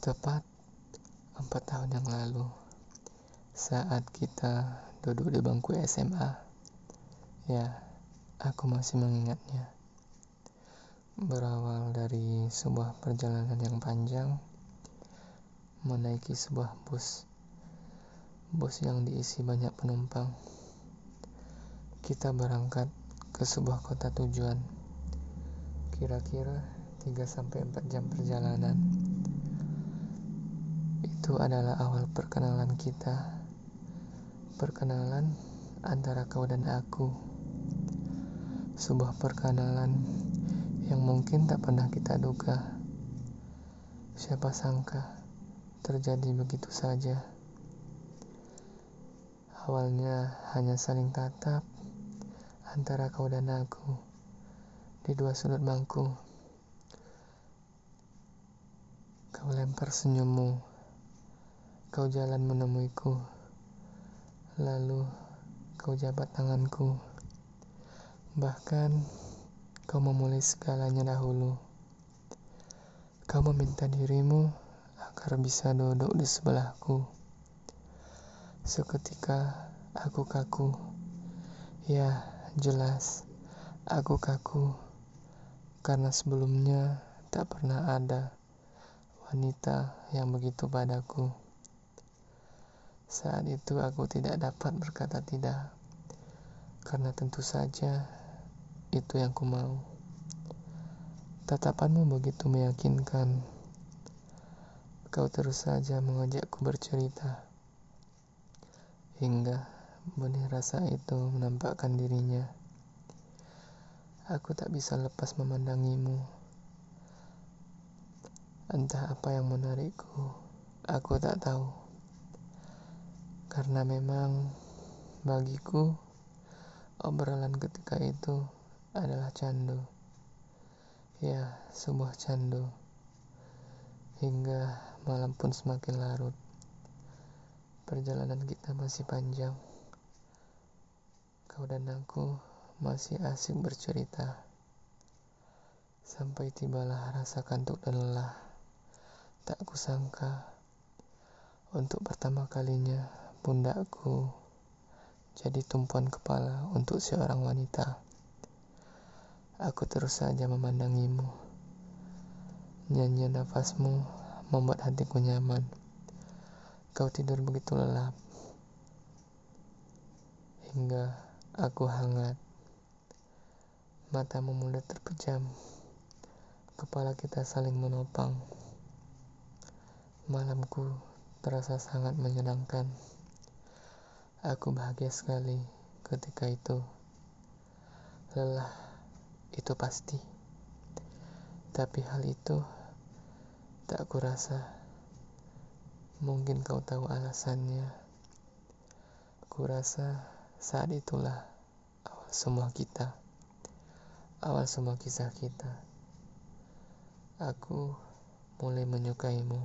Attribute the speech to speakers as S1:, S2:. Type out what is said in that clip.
S1: Tepat empat tahun yang lalu, saat kita duduk di bangku SMA, ya, aku masih mengingatnya. Berawal dari sebuah perjalanan yang panjang, menaiki sebuah bus, bus yang diisi banyak penumpang. Kita berangkat ke sebuah kota tujuan, kira-kira 3-4 jam perjalanan itu adalah awal perkenalan kita. Perkenalan antara kau dan aku. Sebuah perkenalan yang mungkin tak pernah kita duga. Siapa sangka terjadi begitu saja. Awalnya hanya saling tatap antara kau dan aku di dua sudut bangku. Kau lempar senyummu Kau jalan menemuiku, lalu kau jabat tanganku. Bahkan kau memulai segalanya dahulu. Kau meminta dirimu agar bisa duduk di sebelahku. Seketika aku kaku. Ya, jelas aku kaku karena sebelumnya tak pernah ada wanita yang begitu padaku. Saat itu aku tidak dapat berkata tidak, karena tentu saja itu yang ku mau. Tatapanmu begitu meyakinkan. Kau terus saja mengajakku bercerita. Hingga benih rasa itu menampakkan dirinya. Aku tak bisa lepas memandangimu. Entah apa yang menarikku, aku tak tahu karena memang bagiku obrolan ketika itu adalah candu. Ya, sebuah candu. Hingga malam pun semakin larut. Perjalanan kita masih panjang. Kau dan aku masih asik bercerita. Sampai tibalah rasa kantuk dan lelah. Tak kusangka untuk pertama kalinya pundakku jadi tumpuan kepala untuk seorang wanita. Aku terus saja memandangimu. Nyanyi nafasmu membuat hatiku nyaman. Kau tidur begitu lelap. Hingga aku hangat. Matamu mulai terpejam. Kepala kita saling menopang. Malamku terasa sangat menyenangkan. Aku bahagia sekali ketika itu. Lelah, itu pasti. Tapi hal itu tak kurasa. Mungkin kau tahu alasannya. Kurasa saat itulah awal semua kita. Awal semua kisah kita. Aku mulai menyukaimu.